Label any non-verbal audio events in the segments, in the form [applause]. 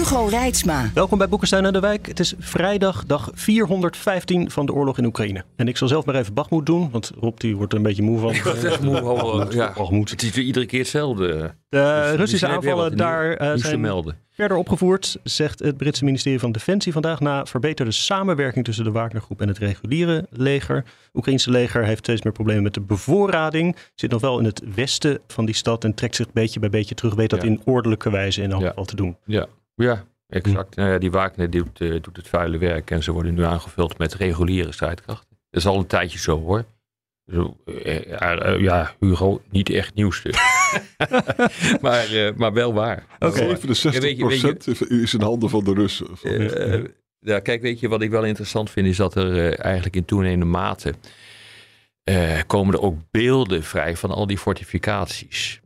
Hugo Reitsma. Welkom bij Boekenstein en de Wijk. Het is vrijdag, dag 415 van de oorlog in Oekraïne. En ik zal zelf maar even Bachmoed doen, want Rob die wordt er een beetje moe van. [laughs] Ik was echt moe. al, ja. Bachmoed. Het is weer iedere keer hetzelfde. De Dus Russische aanvallen daar eh, te zijn melden. verder opgevoerd, zegt het Britse ministerie van Defensie vandaag na verbeterde samenwerking tussen de Wagnergroep en het reguliere leger. Het Oekraïnse leger heeft steeds meer problemen met de bevoorrading. Zit nog wel in het westen van die stad en trekt zich beetje bij beetje terug. Weet dat Ja. in ordelijke wijze in elk Ja. geval te doen. Ja, ja exact. Nou ja, die Wagner doet, eh, doet het vuile werk en ze worden nu aangevuld met reguliere strijdkrachten. Dat is al een tijdje zo hoor. Zo, eh, ja, eh, ja, Hugo, niet echt nieuws dus. [laughs] maar, eh, maar wel waar. Oké. Wel waar. 67% Ja, is in handen van de Russen. Van- Eh, ja, kijk, weet je wat ik wel interessant vind, is dat er eh, eigenlijk in toenemende mate eh, komen er ook beelden vrij van al die fortificaties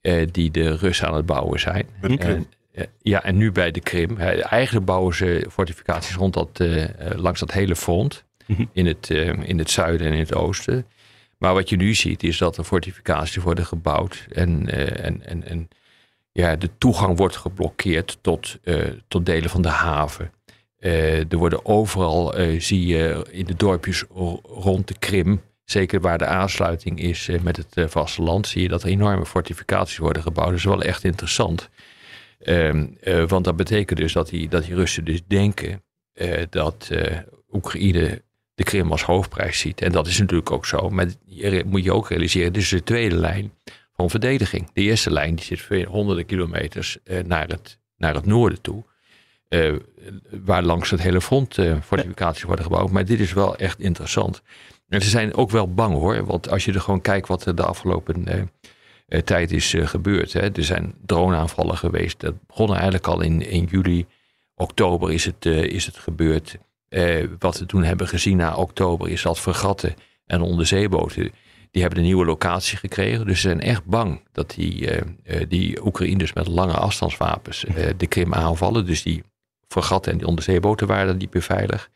eh, die de Russen aan het bouwen zijn. En, eh, ja, en nu bij de Krim. Eigenlijk bouwen ze fortificaties rond dat, eh, eh, langs dat hele front. Mhm. In het, eh, in het zuiden en in het oosten. Maar wat je nu ziet is dat er fortificaties worden gebouwd. En, eh, en, en, en ja, de toegang wordt geblokkeerd tot, eh, tot delen van de haven. Eh, er worden overal, eh, zie je in de dorpjes ro- rond de Krim, zeker waar de aansluiting is eh, met het eh, vasteland, zie je dat er enorme fortificaties worden gebouwd. Dat is wel echt interessant. Ehm, eh, want dat betekent dus dat die, dat die Russen dus denken eh, dat eh, Oekraïne de Krim als hoofdprijs ziet. En dat is natuurlijk ook zo. Maar je moet je ook realiseren, dit is de tweede lijn van verdediging. De eerste lijn die zit honderden kilometers naar, het, naar het noorden toe. waar langs het hele front fortificaties worden gebouwd. Maar dit is wel echt interessant. En ze zijn ook wel bang hoor. Want als je er gewoon kijkt wat er de afgelopen tijd is eh, gebeurd. Hè. Er zijn droneaanvallen geweest. Dat begon eigenlijk al in, in juli. Oktober is het, eh, is het gebeurd. Eh, wat we toen hebben gezien na oktober is dat fregatten en onderzeeboten. Die hebben een nieuwe locatie gekregen. Dus ze zijn echt bang dat die, eh, eh, die Oekraïners met lange afstandswapens eh, de Krim aanvallen. Dus die fregatten en die onderzeeboten waren dan niet meer veilig.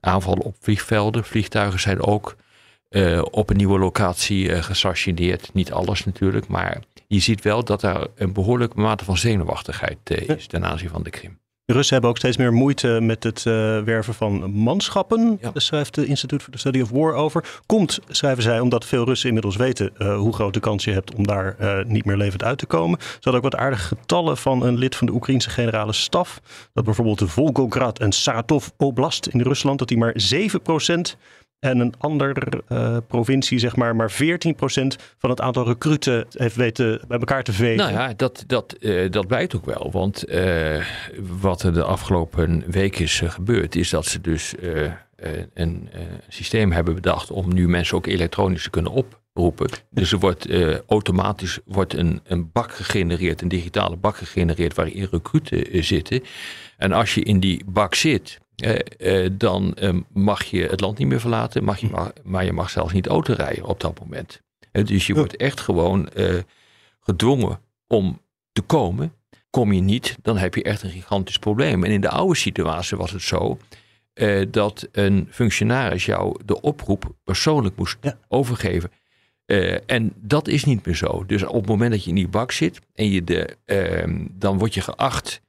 Aanvallen op vliegvelden. Vliegtuigen zijn ook eh, op een nieuwe locatie gestationeerd. Niet alles natuurlijk, maar je ziet wel dat er een behoorlijke mate van zenuwachtigheid eh, is ten aanzien van de Krim. De Russen hebben ook steeds meer moeite met het werven van manschappen. Ja. Schrijft het Institute for the Study of War over. Komt, schrijven zij, omdat veel Russen inmiddels weten hoe groot de kans je hebt om daar niet meer levend uit te komen. Ze hadden ook wat aardige getallen van een lid van de Oekraïnse generale staf. Dat bijvoorbeeld de Volgograd en Saratov Oblast in Rusland, dat die maar 7% en een andere eh, provincie, zeg maar, maar 14% van het aantal recruten heeft weten bij elkaar te vegen. Nou ja, dat, dat, eh, dat blijkt ook wel. Want eh, wat er de afgelopen week is gebeurd, is dat ze dus een systeem hebben bedacht om nu mensen ook elektronisch te kunnen oproepen. Dus er wordt automatisch wordt een, een bak gegenereerd, een digitale bak gegenereerd waarin recruten zitten. En als je in die bak zit, dan eh, mag je het land niet meer verlaten, mag je maar, maar je mag zelfs niet auto rijden op dat moment. Eh, dus je wordt echt gewoon eh, gedwongen om te komen. Kom je niet, dan heb je echt een gigantisch probleem. En in de oude situatie was het zo eh, dat een functionaris jou de oproep persoonlijk moest Ja. overgeven. Eh, en dat is niet meer zo. Dus op het moment dat je in die bak zit en je de, ehm, dan word je geacht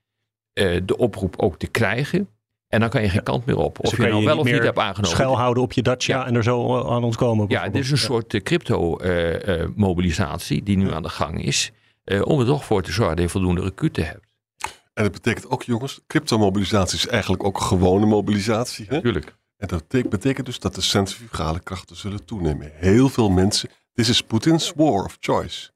eh, de oproep ook te krijgen. En dan kan je geen kant meer op. Dus Of je nou wel of niet hebt aangenomen. Schuilhouden op je Dacia Ja. en er zo eh, aan ontkomen. Ja, dit is een soort eh, crypto-mobilisatie die nu aan de gang is. eh, om er toch voor te zorgen dat je voldoende recruten hebt. En dat betekent ook, jongens, cryptomobilisatie is eigenlijk ook gewone mobilisatie. Hè? Tuurlijk. En dat betek- betekent dus dat de centrifugale krachten zullen toenemen. Heel veel mensen. This is Putin's war of choice.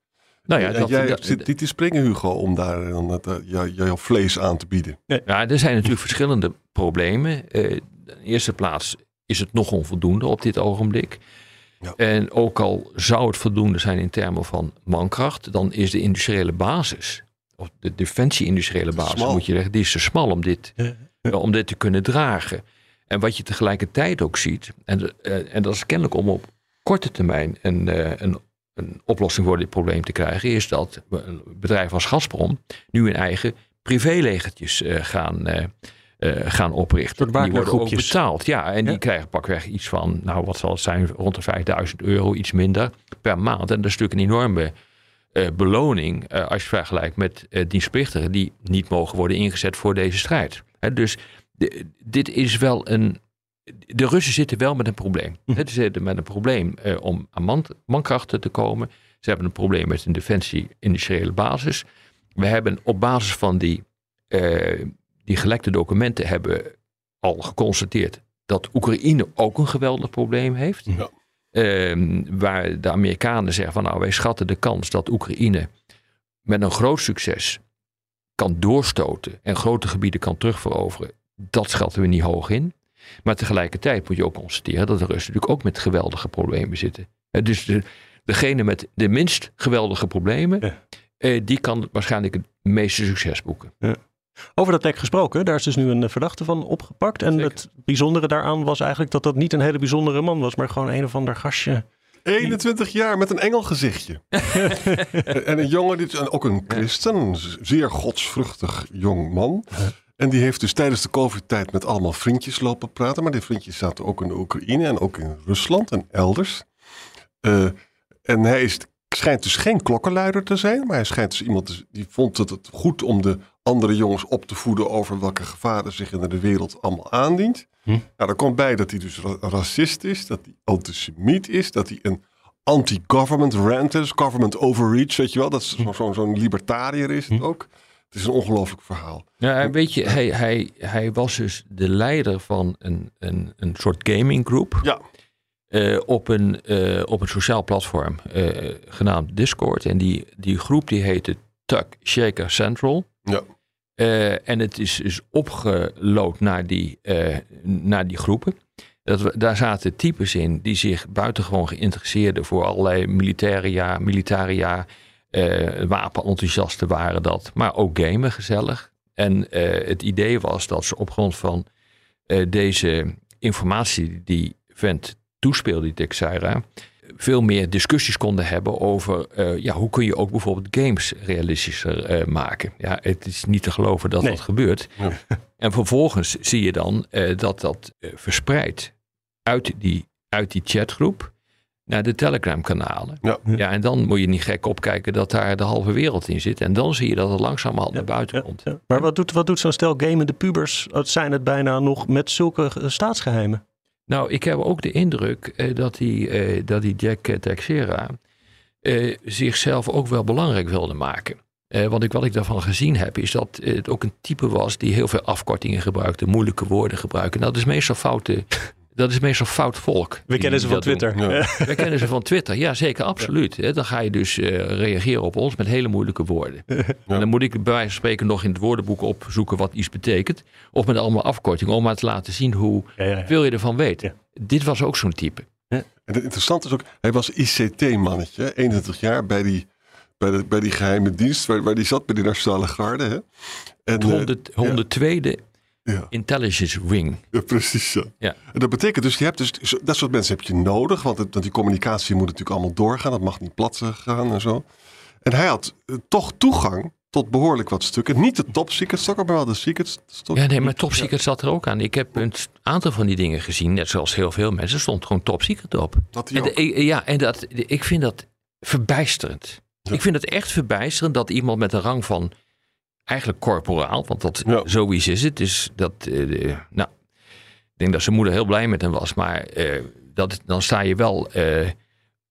Nou ja, en dat, jij dat- zit niet te springen, Hugo, om daar dan eh, jouw vlees aan te bieden. Ja, er zijn natuurlijk verschillende problemen. Eh, in de eerste plaats is het nog onvoldoende op dit ogenblik. Ja. En ook al zou het voldoende zijn in termen van mankracht, dan is de industriële basis of de defensie-industriële basis Smal. moet je zeggen, die is te smal om dit, Ja. om dit te kunnen dragen. En wat je tegelijkertijd ook ziet, en, eh, en dat is kennelijk om op korte termijn een, eh, een, een oplossing voor dit probleem te krijgen, is dat bedrijf als Gazprom nu een eigen privélegertjes eh, gaan, eh, eh, gaan oprichten. die worden ook betaald. Ja, en Ja. die krijgen pakweg iets van, nou wat zal het zijn, rond de 5000 euro, iets minder per maand. En dat is natuurlijk een enorme eh, beloning eh, als je vergelijkt met eh, dienstplichtigen die niet mogen worden ingezet voor deze strijd. Hè, dus de- dit is wel een. De Russen zitten wel met een probleem. Hm. Ze zitten met een probleem eh, om aan man, mankrachten te komen. Ze hebben een probleem met een defensie-industriële basis. We hebben op basis van die, eh, die gelekte documenten hebben al geconstateerd dat Oekraïne ook een geweldig probleem heeft. Ja. Ehm, waar de Amerikanen zeggen van nou wij schatten de kans dat Oekraïne met een groot succes kan doorstoten en grote gebieden kan terugveroveren. Dat schatten we niet hoog in. Maar tegelijkertijd moet je ook constateren dat de Russen natuurlijk ook met geweldige problemen zitten. Dus de, degene met de minst geweldige problemen, Ja. eh, die kan waarschijnlijk het meeste succes boeken. Over dat lek gesproken, daar is dus nu een eh, verdachte van opgepakt. En Zeker. het bijzondere daaraan was eigenlijk dat dat niet een hele bijzondere man was, maar gewoon een of ander gastje. 21 jaar met een engelgezichtje. [laughs] en een jongen, dit is ook een christen, zeer godsvruchtig jong man. En die heeft dus tijdens de COVID-tijd met allemaal vriendjes lopen praten. Maar die vriendjes zaten ook in de Oekraïne en ook in Rusland en elders. Eh, en hij is, schijnt dus geen klokkenluider te zijn. Maar hij schijnt dus iemand die vond het het goed om de andere jongens op te voeden over welke gevaren zich in de wereld allemaal aandient. Hm. Nou, daar komt bij dat hij dus ra- racist is, dat hij antisemiet is, dat hij een anti-government rant is, government overreach, weet je wel. Dat is zo- zo- zo'n libertariër is het ook. Het is een ongelooflijk verhaal. Ja, en weet je, hij, hij, hij was dus de leider van een, een, een soort gaminggroep. Ja. eh, op, een, eh, op een sociaal platform eh, genaamd Discord. En die, die groep die heette Tuck Shaker Central. Ja. Eh, en het is dus opgelood naar die, eh, naar die groepen. Dat we, daar zaten types in die zich buitengewoon geïnteresseerden voor allerlei militaria, militaria, eh wapenenthousiasten waren dat. Maar ook gamen gezellig. En het idee was dat ze op grond van deze informatie die vent toespeelde, die Texera, veel meer discussies konden hebben over eh, ja, hoe kun je ook bijvoorbeeld games realistischer eh, maken. Ja, het is niet te geloven dat Nee. dat gebeurt. Ja. En vervolgens zie je dan eh, dat dat verspreidt uit die, uit die chatgroep naar de Telegram-kanalen. Ja. Ja, en dan moet je niet gek opkijken dat daar de halve wereld in zit. En dan zie je dat het langzamerhand naar buiten Ja, komt. ja. Maar wat doet, wat doet zo'n stel gamende pubers? Het zijn het bijna nog met zulke eh, staatsgeheimen. Nou, ik heb ook de indruk eh, dat, die, eh, dat die Jack eh, Teixeira eh, zichzelf ook wel belangrijk wilde maken. Want ik, wat ik daarvan gezien heb, is dat het ook een type was die heel veel afkortingen gebruikte, moeilijke woorden gebruikte. Nou, dat is meestal foute. Dat is meestal fout volk. We kennen ze van. Twitter. Ja. We kennen ze van Twitter. Ja, zeker, absoluut. Dan ga je dus eh, reageren op ons met hele moeilijke woorden. En dan moet ik bij wijze van spreken nog in het woordenboek opzoeken wat iets betekent. Of met allemaal afkortingen, om maar te laten zien hoe veel je ervan weet. Dit was ook zo'n type. En het interessante is ook, hij was ICT-mannetje, 21 jaar bij die, bij, de, bij die geheime dienst, waar, waar die zat bij de Nationale Garde. Hè? En, Het eh, 100, 102e ja, Intelligence Wing. ja, precies. Ja. Ja. En dat betekent dus, je hebt dus, dat soort mensen heb je nodig, want, het- want die communicatie moet natuurlijk allemaal doorgaan, dat mag niet plat gaan en zo. En hij had eh, toch toegang tot behoorlijk wat stukken. Niet de top secret stokken, maar wel de secret. Ja, nee, maar Top Secret zat er ook aan. Ik heb een aantal van die dingen gezien, net zoals heel veel mensen, stond gewoon Top Secret op. Dat hij En de- ook. ik- ja, en dat, ik vind dat verbijsterend. Ja. Ik vind het echt verbijsterend dat iemand met een rang van eigenlijk corporaal, want dat Ja. zoiets is het. Dus dat, eh, nou, ik denk dat zijn moeder heel blij met hem was, maar eh, dat, dan sta je wel eh,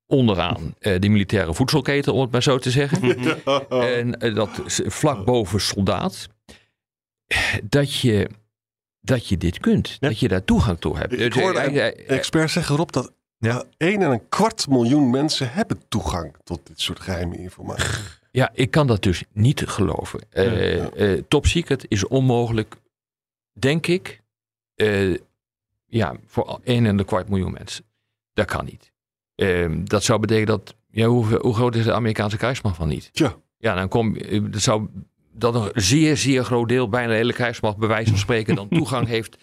onderaan eh, de militaire voedselketen, om het maar zo te zeggen. [laughs] En dat vlak boven soldaat. Dat je, dat je dit kunt. Ja. Dat je daar toegang toe hebt. Ik Dus, hoorde Experts zeggen erop dat Ja. 1 en een kwart miljoen mensen hebben toegang tot dit soort geheime informatie. Ja, ik kan dat dus niet geloven. Ja. top secret is onmogelijk, denk ik, eh, ja, voor 1 en een kwart miljoen mensen. Dat kan niet. Ehm, dat zou betekenen dat, ja, hoe, hoe groot is de Amerikaanse krijgsmacht van niet? Tja. Ja, dan kom je, dat zou dat een zeer, zeer groot deel, bijna de hele krijgsmacht, bij wijze van spreken, dan [laughs] toegang heeft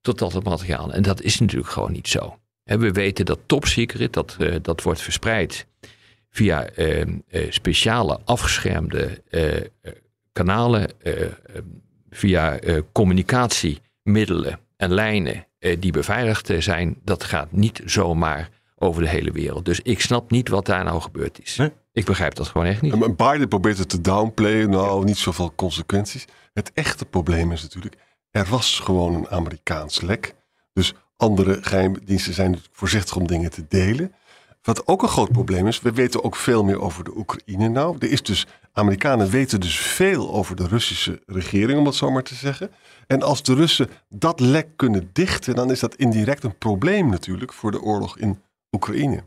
tot dat materiaal. En dat is natuurlijk gewoon niet zo. we weten dat top secret, dat, uh, dat wordt verspreid via uh, speciale afgeschermde kanalen, via communicatiemiddelen en lijnen die beveiligd zijn. Dat gaat niet zomaar over de hele wereld. Dus ik snap niet wat daar nou gebeurd is. Ik begrijp dat gewoon echt niet. En Biden probeert het te downplayen. Nou, niet zoveel consequenties. Het echte probleem is natuurlijk, er was gewoon een Amerikaans lek. Dus andere geheimdiensten zijn voorzichtig om dingen te delen. Wat ook een groot probleem is, we weten ook veel meer over de Oekraïne nou. Er is dus, Amerikanen weten dus veel over de Russische regering, om het zo maar te zeggen. En als de Russen dat lek kunnen dichten, dan is dat indirect een probleem natuurlijk voor de oorlog in Oekraïne.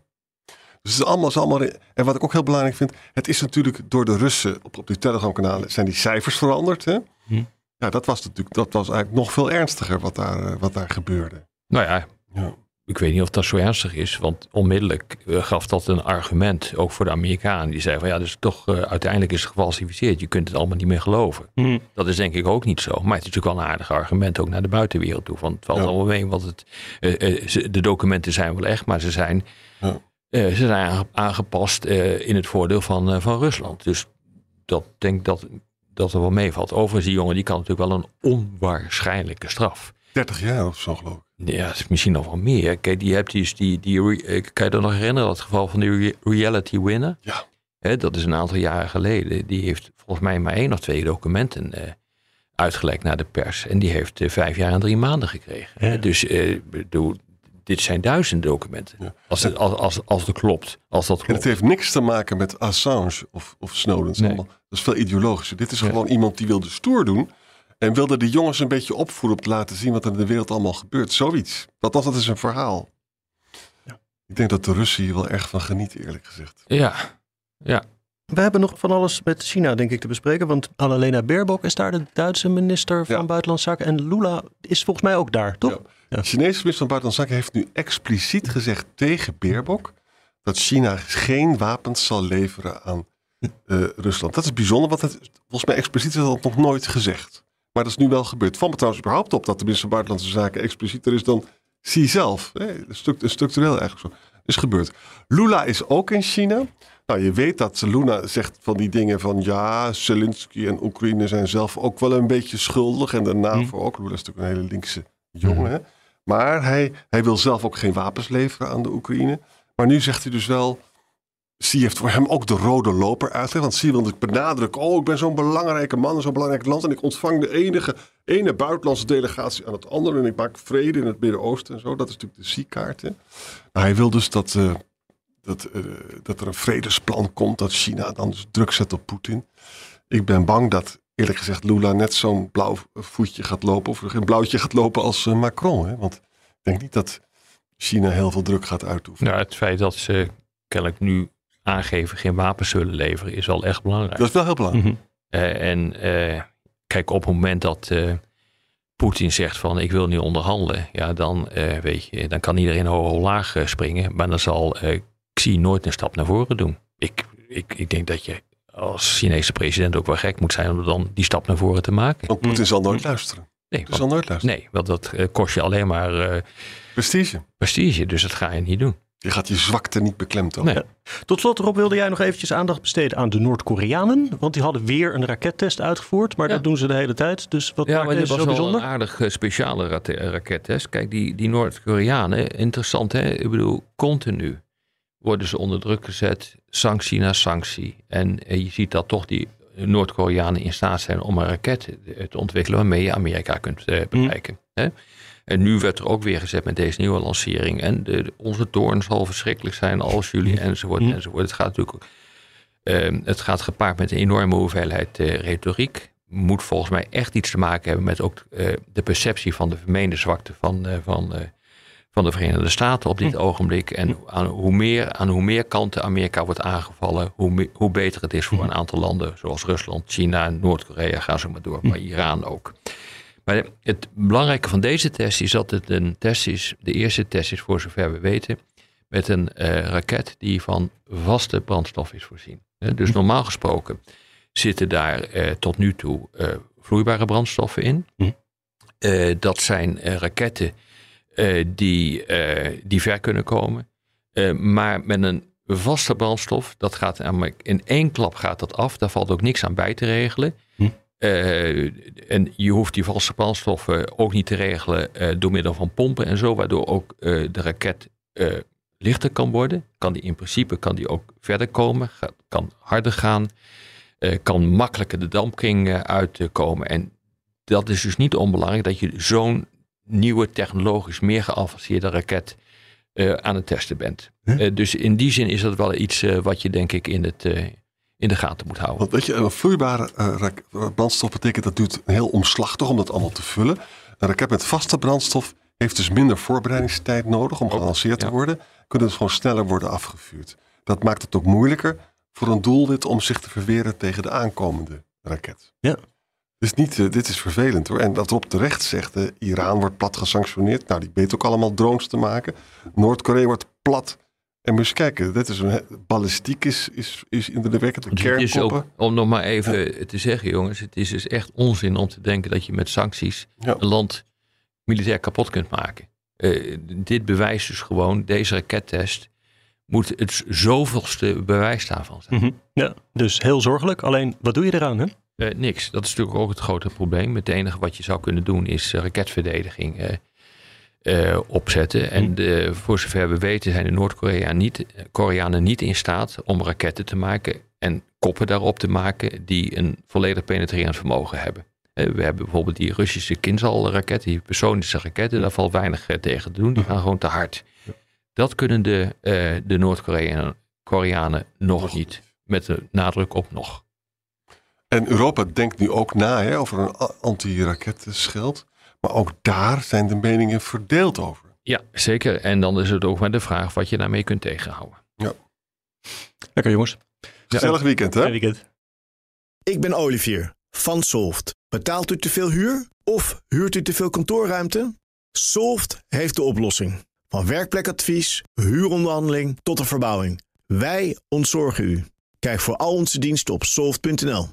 Dus het is allemaal, is allemaal. En wat ik ook heel belangrijk vind, het is natuurlijk door de Russen op, op die Telegram-kanalen zijn die cijfers veranderd. Hè? Hm. Ja, dat was natuurlijk dat was eigenlijk nog veel ernstiger wat daar, eh, wat daar gebeurde. Nou ja, ja, ik weet niet of dat zo ernstig is, want onmiddellijk eh, gaf dat een argument, ook voor de Amerikanen. Die zeiden van ja, dus toch uh, uiteindelijk is het gefalsificeerd. Je kunt het allemaal niet meer geloven. Hm. Dat is denk ik ook niet zo. Maar het is natuurlijk wel een aardig argument ook naar de buitenwereld toe. Want het valt allemaal mee, want het, de documenten zijn wel echt, maar ze zijn ja. Eh, ze zijn aangepast eh, in het voordeel van, eh, van Rusland. Dus dat denk dat, dat er wel meevalt. Overigens, die jongen die kan natuurlijk wel een onwaarschijnlijke straf. 30 jaar of zo geloof ik. Ja, misschien nog wel meer. Kijk, die hebt die, die, die, kan je dat nog herinneren, dat geval van die reality winner? Ja. Dat is een aantal jaren geleden. Die heeft volgens mij maar één of twee documenten uh, uitgelekt naar de pers. En die heeft vijf jaar en drie maanden gekregen. Ja. Dus uh, dit zijn duizenden documenten. Als, het, als, als, als het klopt. Als dat klopt. En het heeft niks te maken met Assange of, of Snowden. Nee. dat is veel ideologischer. Dit is gewoon iemand die wilde stoer doen. En wilde de jongens een beetje opvoeden om te laten zien wat er in de wereld allemaal gebeurt. Zoiets. Dat, dat is een verhaal. Ja. Ik denk dat de Russen hier wel erg van genieten, eerlijk gezegd. Ja, ja. We hebben nog van alles met China, denk ik, te bespreken. Want Annalena Baerbock is daar de Duitse minister van Buitenlandse Zaken. En Lula is volgens mij ook daar, toch? De Chinese minister van Buitenlandse Zaken heeft nu expliciet gezegd tegen Baerbock dat China geen wapens zal leveren aan uh, Rusland. Dat is bijzonder, want het, volgens mij expliciet is dat nog nooit gezegd. Maar dat is nu wel gebeurd. Van me trouwens überhaupt op dat de minister van Buitenlandse Zaken explicieter is dan Xi zelf. Nee, structureel eigenlijk zo. Is gebeurd. Lula is ook in China. Nou, je weet dat Luna zegt van die dingen van ja, Zelensky en Oekraïne zijn zelf ook wel een beetje schuldig. En de NAVO hm. ook. Lula is natuurlijk een hele linkse jongen. Hm. Maar hij, hij wil zelf ook geen wapens leveren aan de Oekraïne. Maar nu zegt hij dus wel. Xi heeft voor hem ook de rode loper uitgelegd. Want Xi wil benadrukken. Oh, ik ben zo'n belangrijke man zo'n belangrijk land. En ik ontvang de enige ene buitenlandse delegatie aan het andere. En ik maak vrede in het Midden-Oosten en zo. Dat is natuurlijk de Xi-kaart. Nou, hij wil dus dat, uh, dat, uh, dat er een vredesplan komt. Dat China dan dus druk zet op Poetin. Ik ben bang dat eerlijk gezegd Lula net zo'n blauw voetje gaat lopen. Of een blauwtje gaat lopen als uh, Macron. Hè? Want ik denk niet dat China heel veel druk gaat uitoefenen. Nou, het feit dat ze kennelijk nu aangeven geen wapens zullen leveren is wel echt belangrijk. Dat is wel heel belangrijk. Mm en uh, kijk, op het moment dat Poetin zegt van ik wil niet onderhandelen. Ja, dan, weet je, dan kan iedereen hoog laag springen. Maar dan zal Xi nooit een stap naar voren doen. Ik, ik, ik denk dat je als Chinese president ook wel gek moet zijn om dan die stap naar voren te maken. Want Poetin zal nooit luisteren. Nee, want, zal nooit luisteren. Nee, want dat uh, kost je alleen maar uh, prestige. Prestige, dus dat ga je niet doen. Je gaat je zwakte niet beklemtonen. Nee. Tot slot, Rob, wilde jij nog eventjes aandacht besteden aan de Noord-Koreanen? Want die hadden weer een rakettest uitgevoerd, maar dat doen ze de hele tijd. Dus wat ja, maakt deze zo bijzonder? een aardig uh, speciale rakettest. Kijk, die, die Noord-Koreanen, interessant hè? Ik bedoel, continu worden ze onder druk gezet, sanctie na sanctie. En je ziet dat toch die Noord-Koreanen in staat zijn om een raket te ontwikkelen waarmee je Amerika kunt eh, mhm. bereiken. Hè? En nu werd er ook weer gezet met deze nieuwe lancering. En de, onze toorn zal verschrikkelijk zijn als jullie, enzovoort, mm. enzovoort. Het gaat natuurlijk uh, het gaat gepaard met een enorme hoeveelheid uh, retoriek. Moet volgens mij echt iets te maken hebben met ook uh, de perceptie van de vermeende zwakte van, van van de Verenigde Staten op dit hm. ogenblik. En aan hoe, meer, aan hoe meer kanten Amerika wordt aangevallen, hoe, hoe beter het is voor hm. een aantal landen, zoals Rusland, China, Noord-Korea, ga zo maar door, hm. maar Iran ook. Maar het belangrijke van deze test is dat het een test is, de eerste test is voor zover we weten, met een uh, raket die van vaste brandstof is voorzien. Dus normaal gesproken zitten daar eh, tot nu toe eh, vloeibare brandstoffen in. Hm. Eh, dat zijn eh, raketten eh, die, eh, die ver kunnen komen. Eh, maar met een vaste brandstof, dat gaat namelijk in één klap gaat dat af. Daar valt ook niks aan bij te regelen. Eh, en je hoeft die vaste brandstoffen ook niet te regelen eh, door middel van pompen en zo, waardoor ook eh, de raket lichter kan worden. Kan die in principe kan die ook verder komen, gaat- kan harder gaan, kan makkelijker de dampkring uitkomen. En dat is dus niet onbelangrijk dat je zo'n nieuwe technologisch meer geavanceerde raket aan het testen bent. Huh? Dus in die zin is dat wel iets wat je denk ik in, het, in de gaten moet houden. Want weet je, een vloeibare eh, brandstof betekent dat duurt heel omslachtig om dat allemaal te vullen. Een raket met vaste brandstof heeft dus minder voorbereidingstijd nodig om gelanceerd te ja. worden. Kunnen dus gewoon sneller worden afgevuurd. Dat maakt het ook moeilijker voor een doelwit om zich te verweren tegen de aankomende raket. Ja. Dus niet, eh, dit is vervelend hoor. En dat Rob terecht zegt, eh, Iran wordt plat gesanctioneerd. Nou, die weet ook allemaal drones te maken. Noord-Korea wordt plat. En moet je eens kijken, dit is een, ballistiek is, is, is indrukwekkend. De Dus het is kernkoppen. ook, om nog maar even te zeggen, jongens, het is dus echt onzin om te denken dat je met sancties Ja. een land militair kapot kunt maken. Eh, dit bewijst dus gewoon, deze rakettest moet het zoveelste bewijs daarvan zijn. Mhm. Ja, dus heel zorgelijk. Alleen, wat doe je eraan? Hè? Eh, niks. Dat is natuurlijk ook het grote probleem. Het enige wat je zou kunnen doen is eh, raketverdediging eh, opzetten. En de, voor zover we weten zijn de Noord-Koreanen niet, Koreanen niet in staat om raketten te maken en koppen daarop te maken die een volledig penetrerend vermogen hebben. Eh, We hebben bijvoorbeeld die Russische Kinzhal-raketten, die personische raketten. Daar valt weinig eh, tegen te doen. Die gaan gewoon te hard. Dat kunnen de, eh, de Noord-Koreanen Koreanen nog niet. Met de nadruk op nog. En Europa denkt nu ook na hè, over een a- anti-rakettenschild. Maar ook daar zijn de meningen verdeeld over. Ja, zeker. En dan is het ook maar de vraag wat je daarmee kunt tegenhouden. Lekker jongens. Gezellig weekend, hè? Weekend. Ik ben Olivier van Solft. Betaalt u te veel huur of huurt u te veel kantoorruimte? Solft heeft de oplossing. Van werkplekadvies, huuronderhandeling tot de verbouwing. Wij ontzorgen u. Kijk voor al onze diensten op soft.nl.